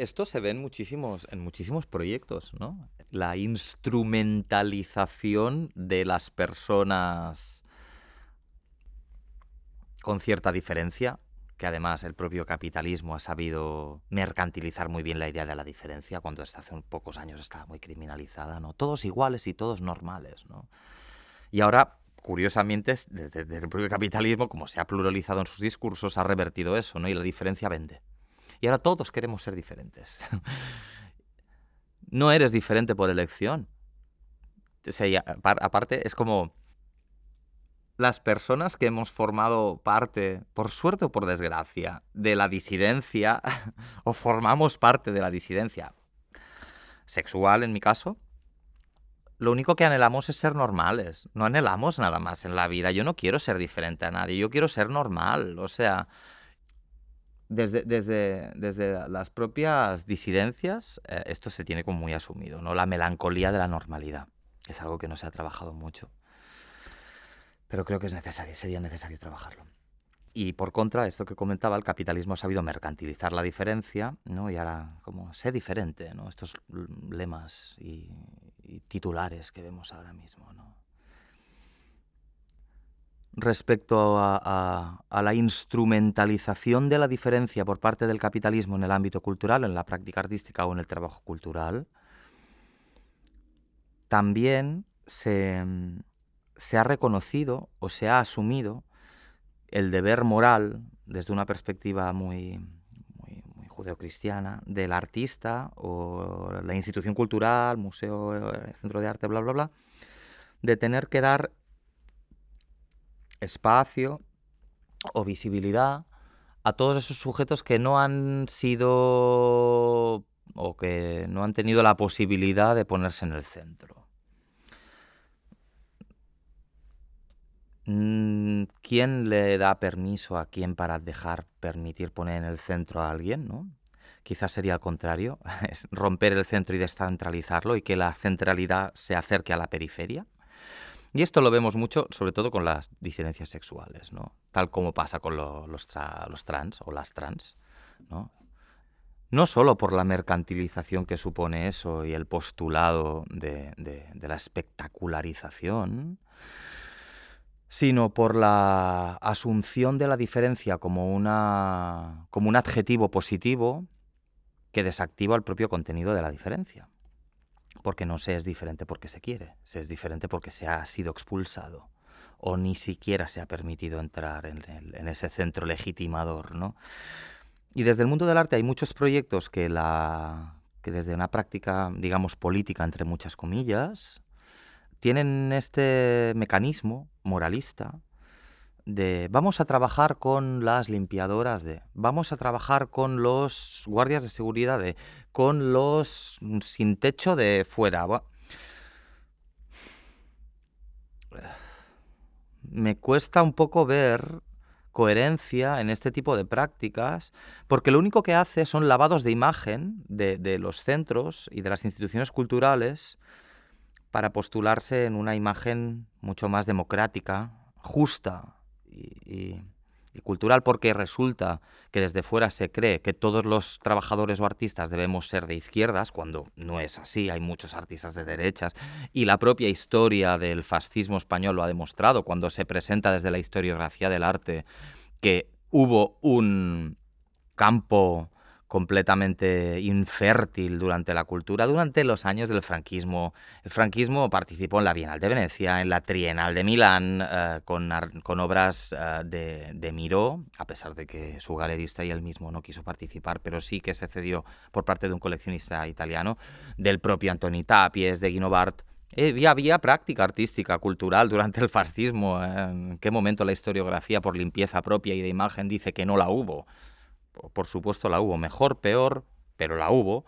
esto se ve en muchísimos, en muchísimos proyectos, ¿no? La instrumentalización de las personas con cierta diferencia, que además el propio capitalismo ha sabido mercantilizar muy bien la idea de la diferencia, cuando hasta hace pocos años estaba muy criminalizada, ¿no? Todos iguales y todos normales, ¿no? Y ahora, curiosamente, desde, desde el propio capitalismo, como se ha pluralizado en sus discursos, ha revertido eso, ¿no? Y la diferencia vende. Y ahora todos queremos ser diferentes. no eres diferente por elección. aparte, es como las personas que hemos formado parte, por suerte o por desgracia, de la disidencia, o formamos parte de la disidencia sexual en mi caso, lo único que anhelamos es ser normales. No anhelamos nada más en la vida. Yo no quiero ser diferente a nadie, yo quiero ser normal. O sea, desde, desde, desde las propias disidencias, eh, esto se tiene como muy asumido, ¿no? La melancolía de la normalidad. Es algo que no se ha trabajado mucho. Pero creo que es necesario, sería necesario trabajarlo. Y por contra, esto que comentaba, el capitalismo ha sabido mercantilizar la diferencia, ¿no? Y ahora, como, sé diferente, ¿no? Estos lemas y, y titulares que vemos ahora mismo, ¿no? Respecto a, la instrumentalización de la diferencia por parte del capitalismo en el ámbito cultural, en la práctica artística o en el trabajo cultural, también se, ha reconocido o se ha asumido el deber moral, desde una perspectiva muy, muy, judeocristiana, del artista o la institución cultural, museo, eh, centro de arte, bla, bla, bla, de tener que dar espacio o visibilidad a todos esos sujetos que no han sido o que no han tenido la posibilidad de ponerse en el centro. Mm, ¿Quién le da permiso a quién para dejar permitir poner en el centro a alguien? ¿no? Quizás sería al contrario, romper el centro y descentralizarlo y que la centralidad se acerque a la periferia. Y esto lo vemos mucho, sobre todo con las disidencias sexuales, ¿no? Tal como pasa con los, los, trans o las trans, ¿no? No solo por la mercantilización que supone eso y el postulado de, de la espectacularización, sino por la asunción de la diferencia como, una, como un adjetivo positivo que desactiva el propio contenido de la diferencia porque no se es diferente porque se quiere, se es diferente porque se ha sido expulsado o ni siquiera se ha permitido entrar en, ese centro legitimador, ¿no? Y desde el mundo del arte hay muchos proyectos que, la, que desde una práctica, digamos, política, entre muchas comillas, tienen este mecanismo moralista de vamos a trabajar con las limpiadoras de, vamos a trabajar con los guardias de seguridad de, con los sin techo de fuera. Me cuesta un poco ver coherencia en este tipo de prácticas, porque lo único que hace son lavados de imagen de, de los centros y de las instituciones culturales para postularse en una imagen mucho más democrática, justa, y, cultural porque resulta que desde fuera se cree que todos los trabajadores o artistas debemos ser de izquierdas, cuando no es así, hay muchos artistas de derechas, y la propia historia del fascismo español lo ha demostrado. Cuando se presenta desde la historiografía del arte que hubo un campo completamente infértil durante la cultura, durante los años del franquismo. El franquismo participó en la Bienal de Venecia, en la Trienal de Milán, eh, con, obras eh, de, de, Miró, a pesar de que su galerista y él mismo no quiso participar, pero sí que se cedió por parte de un coleccionista italiano, del propio Antoni Tapies, de Guino Bart. Eh, había práctica artística, cultural durante el fascismo. ¿En qué momento la historiografía por limpieza propia y de imagen dice que no la hubo? Por supuesto la hubo, mejor, peor, pero la hubo.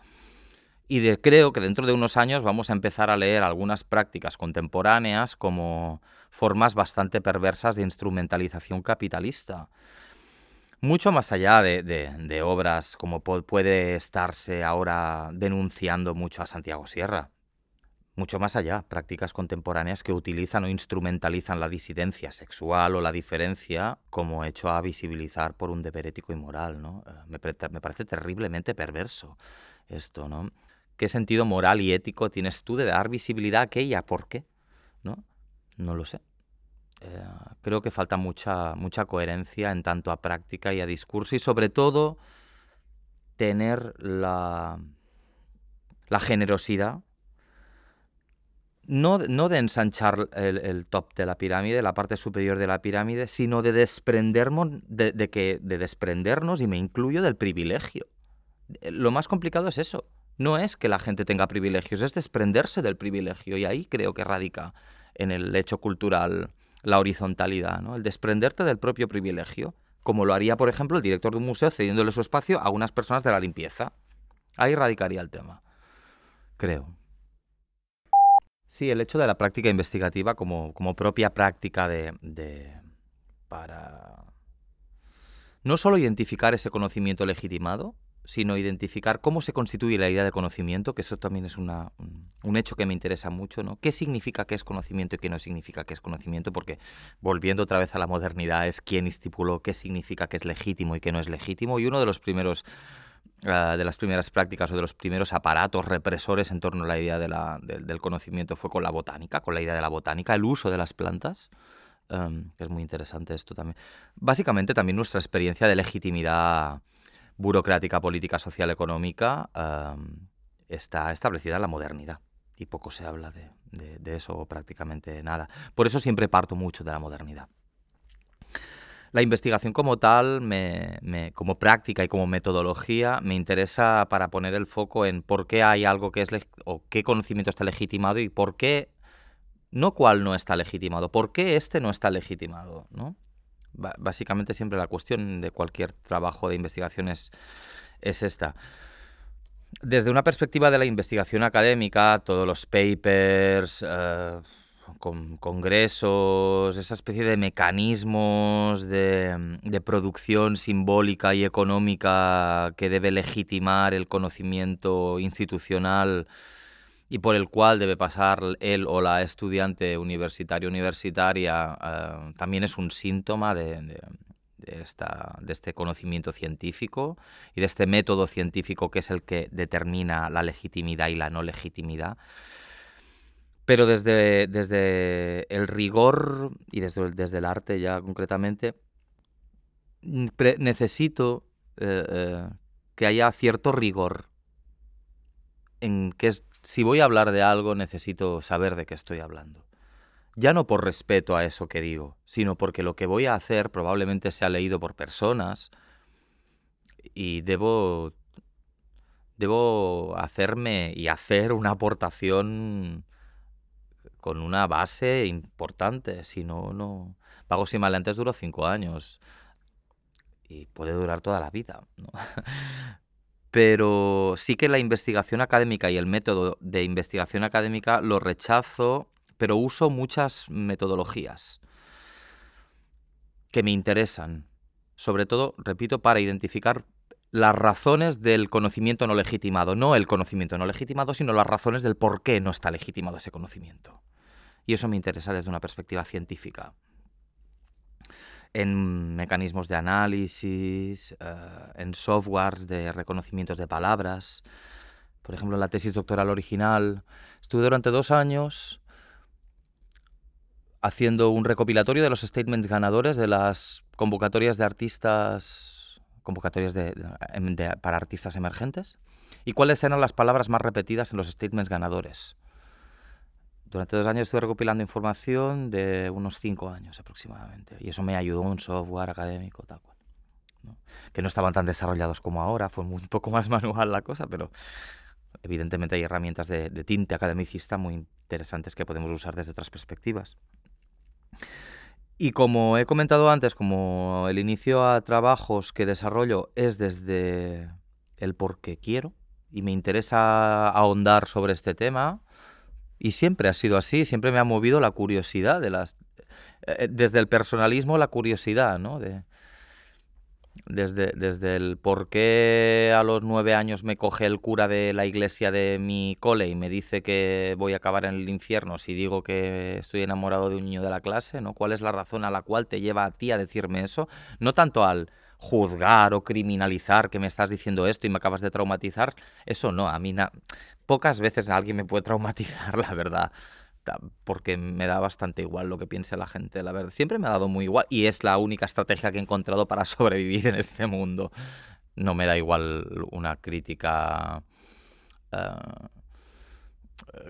Y creo que dentro de unos años vamos a empezar a leer algunas prácticas contemporáneas como formas bastante perversas de instrumentalización capitalista. Mucho más allá de, obras como puede estarse ahora denunciando mucho a Santiago Sierra. Mucho más allá, prácticas contemporáneas que utilizan o instrumentalizan la disidencia sexual o la diferencia como hecho a visibilizar por un deber ético y moral, ¿no? Eh, me, parece terriblemente perverso esto, ¿no? ¿Qué sentido moral y ético tienes tú de dar visibilidad a aquella? ¿Por qué? ¿No? No lo sé. Eh, creo que falta mucha, mucha coherencia en tanto a práctica y a discurso y sobre todo tener la, la generosidad no, de ensanchar el, top de la pirámide, la parte superior de la pirámide, sino de desprendernos, de, que, de desprendernos, y me incluyo, del privilegio. Lo más complicado es eso. No es que la gente tenga privilegios, es desprenderse del privilegio. Y ahí creo que radica en el hecho cultural la horizontalidad, ¿no? El desprenderte del propio privilegio, como lo haría, por ejemplo, el director de un museo cediéndole su espacio a unas personas de la limpieza. Ahí radicaría el tema, creo. Sí, el hecho de la práctica investigativa como, como propia práctica de, de, para no solo identificar ese conocimiento legitimado, sino identificar cómo se constituye la idea de conocimiento, que eso también es una, un, hecho que me interesa mucho, ¿no? ¿Qué significa que es conocimiento y qué no significa que es conocimiento? Porque volviendo otra vez a la modernidad es quien estipuló qué significa que es legítimo y qué no es legítimo. Y uno de los primeros Ah, de las primeras prácticas o de los primeros aparatos represores en torno a la idea del conocimiento fue con la botánica, con la idea de la botánica, el uso de las plantas. Em, es muy interesante esto también. Básicamente también nuestra experiencia de legitimidad burocrática, política, social, económica em, está establecida en la modernidad y poco se habla de, de eso, prácticamente nada. Por eso siempre parto mucho de la modernidad. La investigación como tal, como práctica y como metodología, me interesa para poner el foco en por qué hay algo que es o qué conocimiento está legitimado y por qué, no cuál no está legitimado, por qué este no está legitimado, ¿no? básicamente siempre la cuestión de cualquier trabajo de investigación es, esta. Desde una perspectiva de la investigación académica, todos los papers, eh, con congresos, esa especie de mecanismos de, de, producción simbólica y económica que debe legitimar el conocimiento institucional y por el cual debe pasar él o la estudiante universitaria universitaria, eh, también es un síntoma de, esta, de este conocimiento científico y de este método científico que es el que determina la legitimidad y la no legitimidad. Pero desde, desde el rigor y desde, desde el arte ya concretamente, necesito eh, eh, que haya cierto rigor en que si voy a hablar de algo necesito saber de qué estoy hablando. Ya no por respeto a eso que digo, sino porque lo que voy a hacer probablemente sea leído por personas y debo, debo hacerme y hacer una aportación con una base importante. Si no, no. Pagos y Maleantes duró cinco años y puede durar toda la vida. Pero sí que la investigación académica y el método de investigación académica lo rechazo, pero uso muchas metodologías que me interesan. Sobre todo, repito, para identificar las razones del conocimiento no legitimado. No el conocimiento no legitimado, sino las razones del por qué no está legitimado ese conocimiento. Y eso me interesa desde una perspectiva científica. En mecanismos de análisis, eh, en softwares de reconocimientos de palabras. Por ejemplo, en la tesis doctoral original estuve durante dos años haciendo un recopilatorio de los statements ganadores de las convocatorias de artistas, convocatorias para artistas emergentes, y cuáles eran las palabras más repetidas en los statements ganadores. Durante dos años estuve recopilando información de unos cinco años aproximadamente. Y eso me ayudó un software académico, tal cual. Que no estaban tan desarrollados como ahora, fue un poco más manual la cosa, pero evidentemente hay herramientas de, tinte academicista muy interesantes que podemos usar desde otras perspectivas. Y como he comentado antes, como el inicio a trabajos que desarrollo es desde el por qué quiero y me interesa ahondar sobre este tema, y siempre ha sido así, siempre me ha movido la curiosidad de las... Eh, desde el personalismo la curiosidad, ¿no? De, desde, desde el por qué a los nueve años me coge el cura de la iglesia de mi cole y me dice que voy a acabar en el infierno si digo que estoy enamorado de un niño de la clase, ¿no? ¿Cuál es la razón a la cual te lleva a ti a decirme eso? No tanto al juzgar o criminalizar que me estás diciendo esto y me acabas de traumatizar, eso no, a mí pocas veces alguien me puede traumatizar, la verdad porque me da bastante igual lo que piense la gente, la verdad. Siempre me ha dado muy igual y es la única estrategia que he encontrado para sobrevivir en este mundo. No me da igual una crítica eh,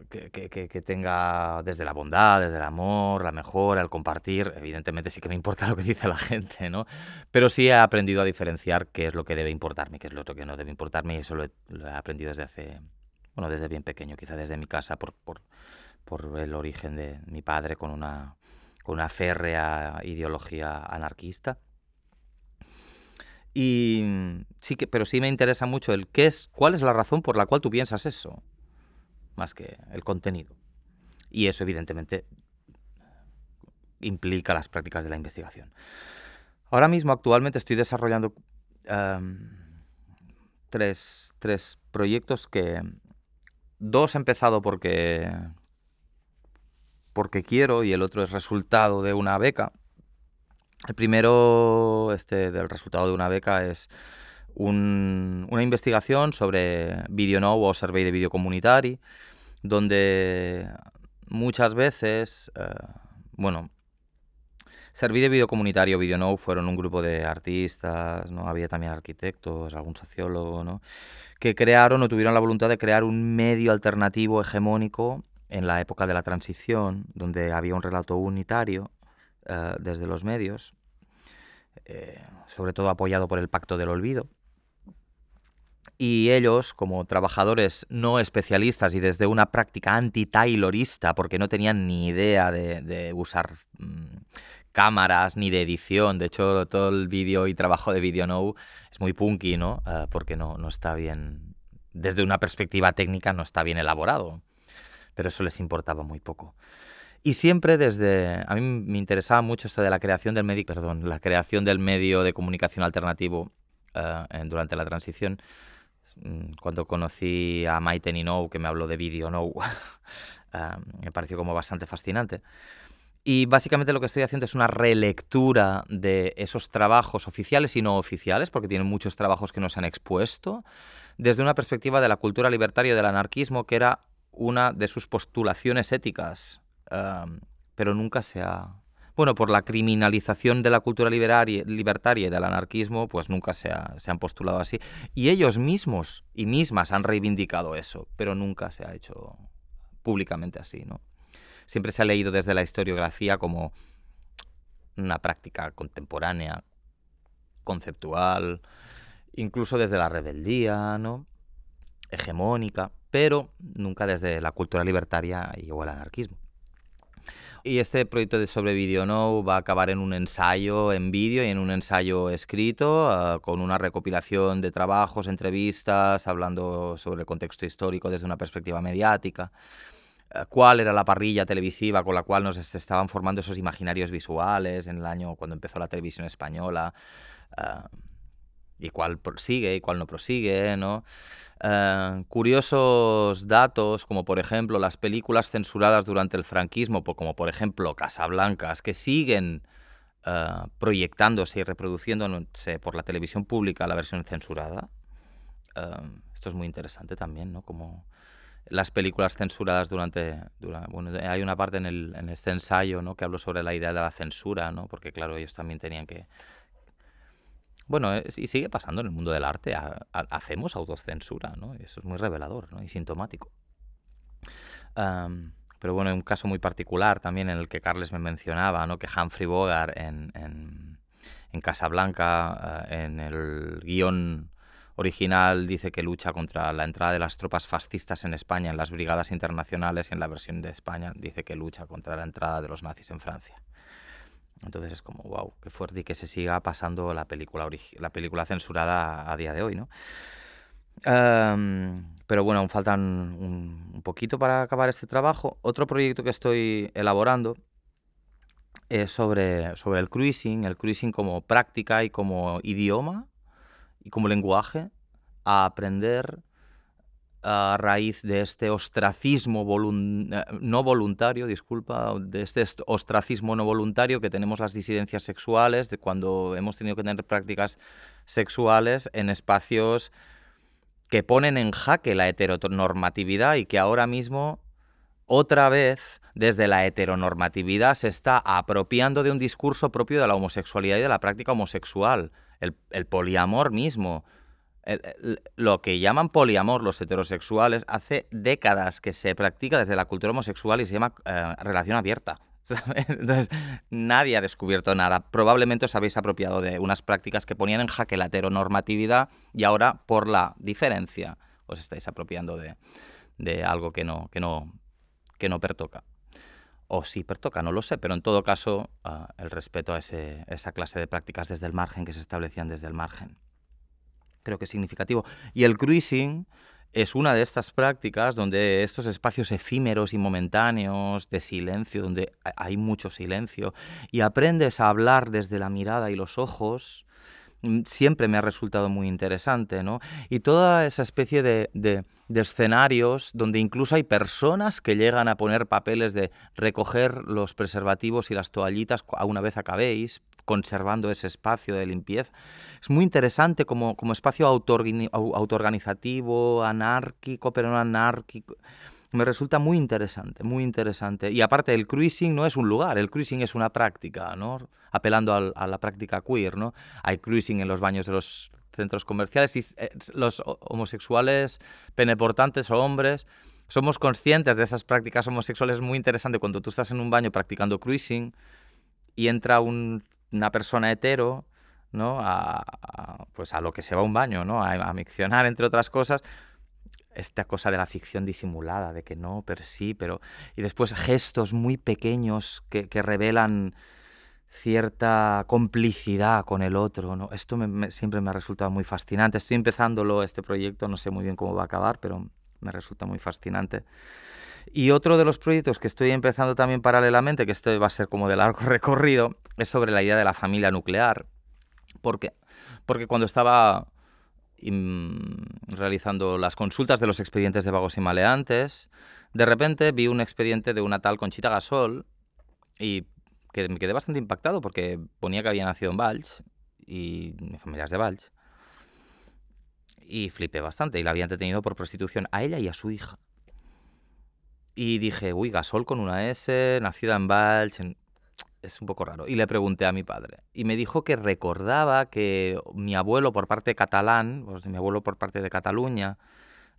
que, tenga desde la bondad, desde el amor, la mejora, el compartir. Evidentemente sí que me importa lo que dice la gente, ¿no? Pero sí he aprendido a diferenciar qué es lo que debe importarme, qué es lo que no debe importarme y eso lo he, aprendido desde hace, bueno, desde bien pequeño, quizá desde mi casa, por por el origen de mi padre con una, con una férrea ideología anarquista. Y sí que, pero sí me interesa mucho el qué es, cuál es la razón por la cual tú piensas eso, más que el contenido. Y eso, evidentemente, implica las prácticas de la investigación. Ahora mismo, actualmente, estoy desarrollando tres, tres proyectos que dos he empezado porque porque quiero y el otro es resultado de una beca. El primero este, del resultado de una beca es una investigación sobre VideoNow o Survey de Video Comunitari, donde muchas veces, eh, bueno, Serví de Video Comunitario, VideoNow fueron un grupo de artistas, ¿no? Había también arquitectos, algún sociólogo, ¿no? Que crearon o tuvieron la voluntad de crear un medio alternativo hegemónico en la época de la transición, donde había un relato unitario eh, desde los medios, eh, sobre todo apoyado por el Pacto del Olvido. Y ellos, como trabajadores no especialistas y desde una práctica anti-taylorista, porque no tenían ni idea de, usar mm, cámaras ni de edición, de hecho todo el vídeo y trabajo de Video Now es muy punky, ¿no? Eh, porque no, no está bien, desde una perspectiva técnica no está bien elaborado pero eso les importaba muy poco. Y siempre desde, a mí me interesaba mucho esto de la creación del medio, perdón, la creación del medio de comunicación alternativo eh, durante la transición. Mm, cuando conocí a Maite Ninou, que me habló de Video Now, eh, me pareció como bastante fascinante. Y básicamente lo que estoy haciendo es una relectura de esos trabajos oficiales y no oficiales, porque tienen muchos trabajos que nos han expuesto, desde una perspectiva de la cultura libertaria del anarquismo, que era una de sus postulaciones éticas, pero nunca se ha... Bueno, por la criminalización de la cultura libertaria y del anarquismo, pues nunca se, se han postulado así. Y ellos mismos y mismas han reivindicado eso, pero nunca se ha hecho públicamente así, ¿no? Siempre se ha leído desde la historiografía como una práctica contemporánea, conceptual, incluso desde la rebeldía, ¿no? hegemónica pero nunca desde la cultura libertaria y o el anarquismo. Y este proyecto de sobre vídeo no va a acabar en un ensayo en vídeo y en un ensayo escrito, ah, con una recopilación de trabajos, entrevistas, hablando sobre el contexto histórico desde una perspectiva mediática, cuál era la parrilla televisiva con la cual nos estaban formando esos imaginarios visuales en el año cuando empezó la televisión española, ah, y cuál prosigue y cuál no prosigue, ¿no? Eh, curiosos datos, como por ejemplo las películas censuradas durante el franquismo, como por ejemplo Casablancas, que siguen eh, proyectándose y reproduciéndose por la televisión pública la versión censurada. Eh, esto es muy interesante también, ¿no? Como las películas censuradas durante, bueno, hay una parte en, el, en este ensayo ¿no? que hablo sobre la idea de la censura, ¿no? porque claro, ellos también tenían que bueno, y sigue pasando en el mundo del arte. hacemos autocensura, ¿no? Eso es muy revelador ¿no? y sintomático. pero bueno, un caso muy particular también en el que Carles me mencionaba, ¿no? Que Humphrey Bogart en, en, en Casablanca, eh, en el guion original dice que lucha contra la entrada de las tropas fascistas en España, en las brigadas internacionales, y en la versión de España dice que lucha contra la entrada de los nazis en Francia. Entonces es como, wow, qué fuerte y que se siga pasando la película, la película censurada a, día de hoy, ¿no? pero bueno, aún faltan un, poquito para acabar este trabajo. Otro proyecto que estoy elaborando es sobre, sobre el cruising, el cruising como práctica y como idioma y como lenguaje, a aprender a raíz de este ostracismo eh, no voluntario, disculpa, de este ostracismo no voluntario que tenemos las disidencias sexuales, de cuando hemos tenido que tener prácticas sexuales en espacios que ponen en jaque la heteronormatividad y que ahora mismo, otra vez, desde la heteronormatividad se está apropiando de un discurso propio de la homosexualidad y de la práctica homosexual, el, poliamor mismo lo que llaman poliamor los heterosexuales hace décadas que se practica desde la cultura homosexual y se llama eh, relación abierta. Entonces, nadie ha descubierto nada. Probablemente os habéis apropiado de unas prácticas que ponían en jaque la heteronormatividad y ahora, por la diferencia, os estáis apropiando de, algo que no, que, no, que no pertoca. O sí pertoca, no lo sé, pero en todo caso, ah, el respeto a esa clase de prácticas desde el margen que se establecían desde el margen creo que es significativo. Y el cruising es una de estas prácticas donde estos espacios efímeros y momentáneos de silencio, donde hay mucho silencio, y aprendes a hablar desde la mirada y los ojos, siempre me ha resultado muy interesante, ¿no? Y toda esa especie de, de, escenarios donde incluso hay personas que llegan a poner papeles de recoger los preservativos y las toallitas a una vez acabéis, conservando ese espacio de limpieza. Es muy interesante como, como espacio autoorganizativo, anárquico, pero no anárquico. Me resulta muy interesante, muy interesante. Y aparte, el cruising no es un lugar, el cruising es una práctica, ¿no? Apelando a la práctica queer, ¿no? Hay cruising en los baños de los centros comerciales y eh, los homosexuales peneportantes o hombres somos conscientes de esas prácticas homosexuales muy interesante cuando tú estás en un baño practicando cruising y entra un una persona hetero, ¿no? A, pues a lo que se va a un baño, ¿no? A, miccionar, entre otras cosas. Esta cosa de la ficción disimulada, de que no, pero sí, pero... Y después gestos muy pequeños que, revelan cierta complicidad con el otro. ¿no? Esto siempre me ha resultado muy fascinante. Estoy empezándolo, este proyecto, no sé muy bien cómo va a acabar, pero me resulta muy fascinante. Y otro de los proyectos que estoy empezando también paralelamente, que esto va a ser como de largo recorrido, es sobre la idea de la familia nuclear. ¿Por? Porque cuando estaba realizando las consultas de los expedientes de vagos y maleantes, de repente vi un expediente de una tal Conchita Gasol y que me quedé bastante impactado porque ponía que había nacido en Valls y mi familia es de Valls. Y flipé bastante y la habían detenido por prostitución a ella y a su hija. Y dije, uy, Gasol con una S, nacida en Valls, es un poco raro. Y le pregunté a mi padre. Y me dijo que recordaba que mi abuelo por parte catalán, mi abuelo por parte de Cataluña,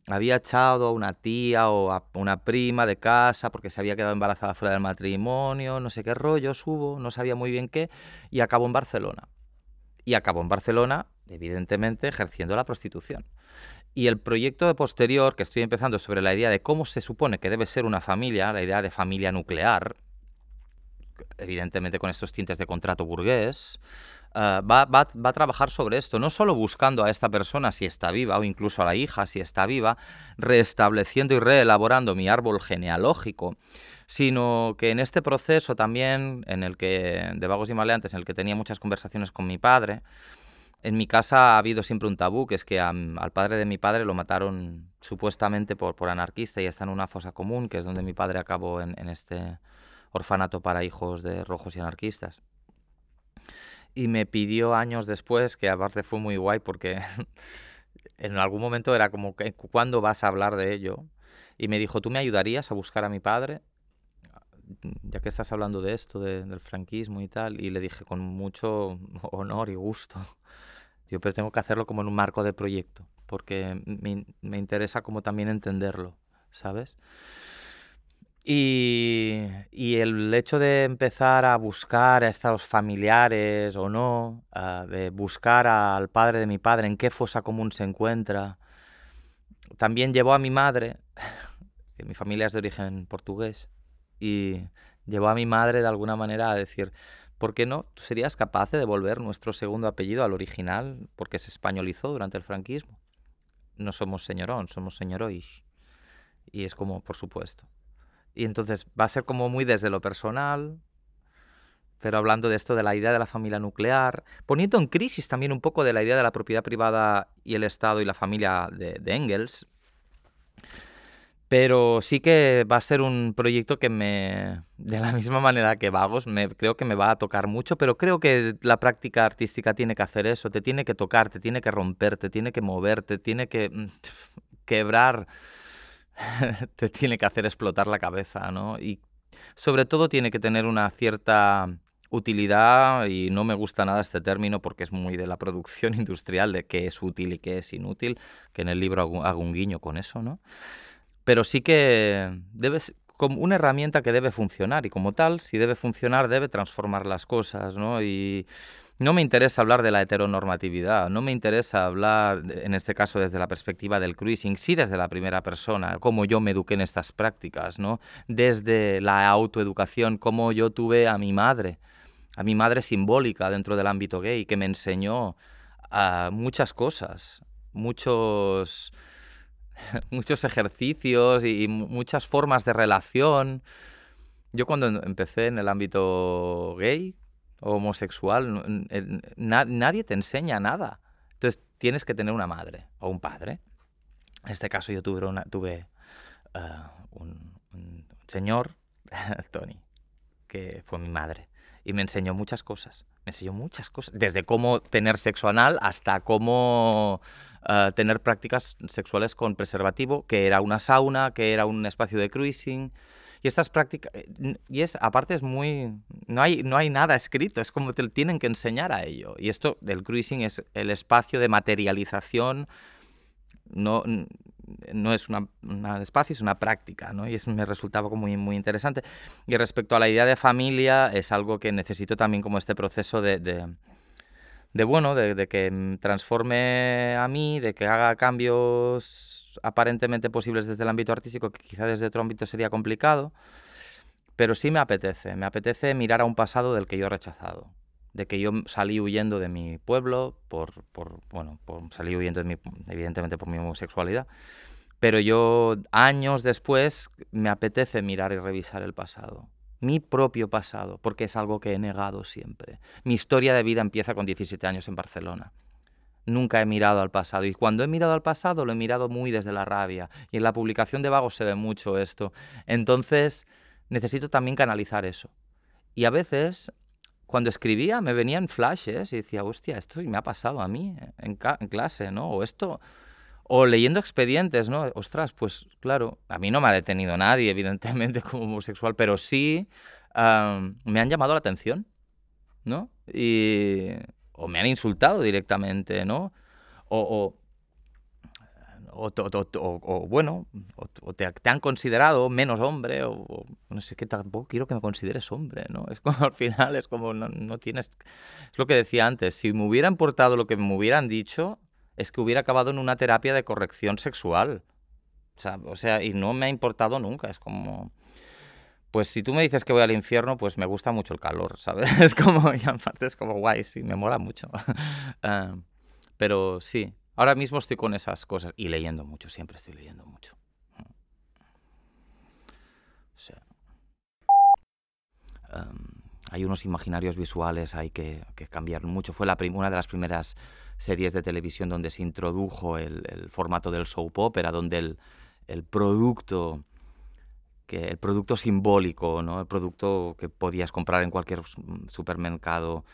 había echado a una tía o a una prima de casa porque se había quedado embarazada fuera del matrimonio, no sé qué rollos hubo, no sabía muy bien qué, y acabó en Barcelona. Y acabó en Barcelona, evidentemente, ejerciendo la prostitución. Y el proyecto de posterior que estoy empezando sobre la idea de cómo se supone que debe ser una familia, la idea de familia nuclear, evidentemente con estos tintes de contrato burgués, eh, va, va, a trabajar sobre esto, no solo buscando a esta persona si está viva o incluso a la hija si está viva, restableciendo y reelaborando mi árbol genealógico, sino que en este proceso también, en el que, de vagos y maleantes, en el que tenía muchas conversaciones con mi padre, en mi casa ha habido siempre un tabú, que es que al padre de mi padre lo mataron supuestamente por, por anarquista y está en una fosa común, que es donde mi padre acabó en, este orfanato para hijos de rojos y anarquistas. Y me pidió años después, que aparte fue muy guay porque en algún momento era como, ¿cuándo vas a hablar de ello? Y me dijo, ¿tú me ayudarías a buscar a mi padre? Ya que estás hablando de esto, del franquismo y tal. Y le dije con mucho honor y gusto yo pero tengo que hacerlo como en un marco de proyecto, porque me, interesa como también entenderlo, ¿sabes? Y, el hecho de empezar a buscar a estos familiares o no, de buscar al padre de mi padre, en qué fosa común se encuentra, también llevó a mi madre, que mi familia es de origen portugués, y llevó a mi madre de alguna manera a decir, ¿Por qué no? ¿Tú serías capaz de devolver nuestro segundo apellido al original porque se españolizó durante el franquismo? No somos señorón, somos señorois. Y es como, por supuesto. Y entonces va a ser como muy desde lo personal, pero hablando de esto de la idea de la familia nuclear, poniendo en crisis también un poco de la idea de la propiedad privada y el Estado y la familia de, de Engels. Pero sí que va a ser un proyecto que me, de la misma manera que Vagos, me, creo que me va a tocar mucho, pero creo que la práctica artística tiene que hacer eso, te tiene que tocar, te tiene que romper, te tiene que mover, te tiene que mm, quebrar, te tiene que hacer explotar la cabeza, ¿no? Y sobre todo tiene que tener una cierta utilidad, y no me gusta nada este término porque es muy de la producción industrial, de qué es útil y qué es inútil, que en el libro hago, un guiño con eso, ¿no? Pero sí que debe como una herramienta que debe funcionar y como tal, si debe funcionar, debe transformar las cosas, ¿no? Y no me interesa hablar de la heteronormatividad, no me interesa hablar, en este caso, desde la perspectiva del cruising, sí desde la primera persona, cómo yo me eduqué en estas prácticas, ¿no? Desde la autoeducación, cómo yo tuve a mi madre, a mi madre simbólica dentro del ámbito gay, que me enseñó muchas cosas, muchos muchos ejercicios y, muchas formas de relación. Yo cuando empecé en el ámbito gay homosexual, nadie te enseña nada. Entonces tienes que tener una madre o un padre. En este caso yo tuve, eh, un, señor, Tony, que fue mi madre y me enseñó muchas cosas. Me enseñó muchas cosas, desde cómo tener sexo anal hasta cómo uh, tener prácticas sexuales con preservativo, que era una sauna, que era un espacio de cruising. Y estas prácticas, eh, y es, aparte es muy, no hay, no hay nada escrito, es como te tienen que enseñar a ello. Y esto del cruising es el espacio de materialización no, no es un espacio, es una práctica, ¿no? Y eso me resultaba como muy, muy interesante. Y respecto a la idea de familia, es algo que necesito también como este proceso de, de, bueno, de, que transforme a mí, de que haga cambios aparentemente posibles desde el ámbito artístico, que quizá desde otro ámbito sería complicado, pero sí me apetece, me apetece mirar a un pasado del que yo he rechazado de que yo salí huyendo de mi pueblo, por, por bueno, salí huyendo de mi, evidentemente por mi homosexualidad, pero yo años después me apetece mirar y revisar el pasado, mi propio pasado, porque es algo que he negado siempre. Mi historia de vida empieza con 17 años en Barcelona. Nunca he mirado al pasado y cuando he mirado al pasado lo he mirado muy desde la rabia y en la publicación de Vagos se ve mucho esto. Entonces necesito también canalizar eso. Y a veces cuando escribía me venían flashes y decía, hostia, esto me ha pasado a mí en, clase, ¿no? O esto, o leyendo expedientes, ¿no? Ostras, pues claro, a mí no me ha detenido nadie, evidentemente, como homosexual, pero sí me han llamado la atención, ¿no? Y, o me han insultado directamente, ¿no? o, o, bueno, o, te, han considerado menos hombre, o, no sé qué, tampoco quiero que me consideres hombre, ¿no? Es como al final, es como no, tienes... Es lo que decía antes, si me hubiera importado lo que me hubieran dicho, es que hubiera acabado en una terapia de corrección sexual. O o sea, y no me ha importado nunca, es como... Pues si tú me dices que voy al infierno, pues me gusta mucho el calor, ¿sabes? Es como, y aparte es como guay, sí, me mola mucho. Ah, pero sí, Ahora mismo estoy con esas cosas y leyendo mucho, siempre estoy leyendo mucho. Em, hay unos imaginarios visuales, hay que, cambiar mucho. Fue la una de las primeras series de televisión donde se introdujo el, formato del soap opera, donde el, producto que el producto simbólico, ¿no? el producto que podías comprar en cualquier supermercado,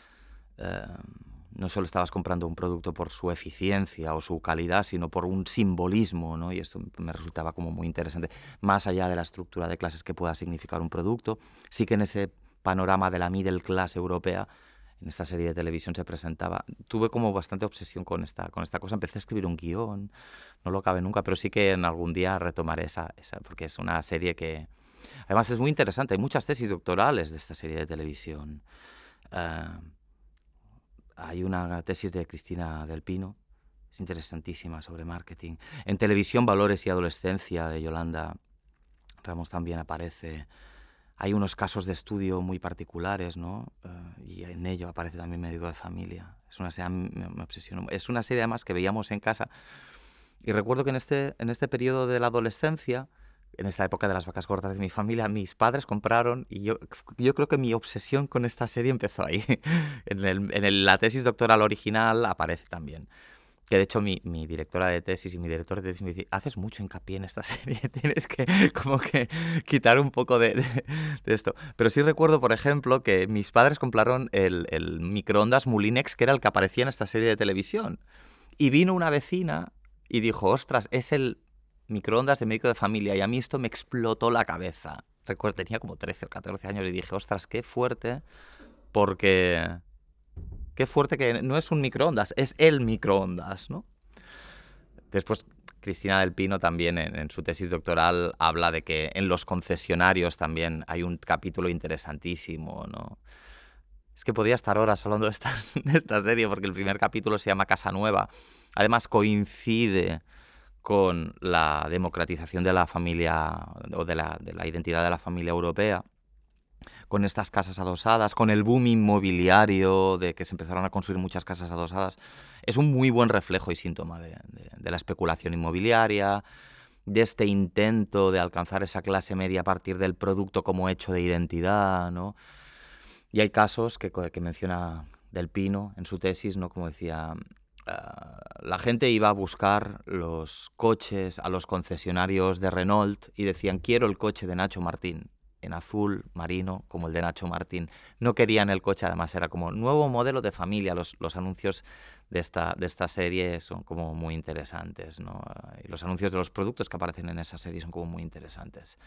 em, no solo estabas comprando un producto por su eficiencia o su calidad, sino por un simbolismo, ¿no? Y esto me resultaba como muy interesante. Más allá de la estructura de clases que pueda significar un producto, sí que en ese panorama de la middle class europea, en esta serie de televisión se presentaba. Tuve como bastante obsesión con esta, con esta cosa. Empecé a escribir un guion, no lo acabé nunca, pero sí que en algún día retomaré esa, esa porque es una serie que... Además es muy interesante, hay muchas tesis doctorales de esta serie de televisión. Uh, hay una tesis de Cristina del Pino, es interesantísima sobre marketing. En televisión, Valores y Adolescencia de Yolanda Ramos también aparece. Hay unos casos de estudio muy particulares, ¿no? Eh, y en ello aparece también médico de familia. Es una serie, me, Es una serie además que veíamos en casa. Y recuerdo que en este, en este periodo de la adolescencia, en esta época de las vacas gordas de mi familia, mis padres compraron, y yo, yo creo que mi obsesión con esta serie empezó ahí. en, el, en la tesis doctoral original aparece también. Que de hecho mi, mi, directora de tesis y mi director de tesis me dice, haces mucho hincapié en esta serie, tienes que como que quitar un poco de, de, esto. Pero sí recuerdo, por ejemplo, que mis padres compraron el, el microondas Mulinex, que era el que aparecía en esta serie de televisión. Y vino una vecina y dijo, ostras, es el microondas de médico de familia. Y a mí esto me explotó la cabeza. Recuerdo, tenía como 13 o 14 años y dije, ostras, qué fuerte, porque... Qué fuerte que no es un microondas, es el microondas, ¿no? Después, Cristina del Pino también en, su tesis doctoral habla de que en los concesionarios también hay un capítulo interesantísimo, ¿no? Es que podría estar horas hablando de, de esta serie porque el primer capítulo se llama Casa Nueva. Además coincide con la democratización de la familia o de la, de la, identidad de la familia europea, con estas casas adosadas, con el boom inmobiliario de que se empezaron a construir muchas casas adosadas, es un muy buen reflejo y síntoma de, la especulación inmobiliaria, de este intento de alcanzar esa clase media a partir del producto como hecho de identidad, ¿no? Y hay casos que, que menciona Del Pino en su tesis, ¿no? Como decía, Ah, la gente iba a buscar los coches a los concesionarios de Renault y decían, quiero el coche de Nacho Martín, en azul marino, como el de Nacho Martín. No querían el coche, además era como nuevo modelo de familia. Los, los anuncios de esta, de esta serie son como muy interesantes, ¿no? Y los anuncios de los productos que aparecen en esa serie son como muy interesantes.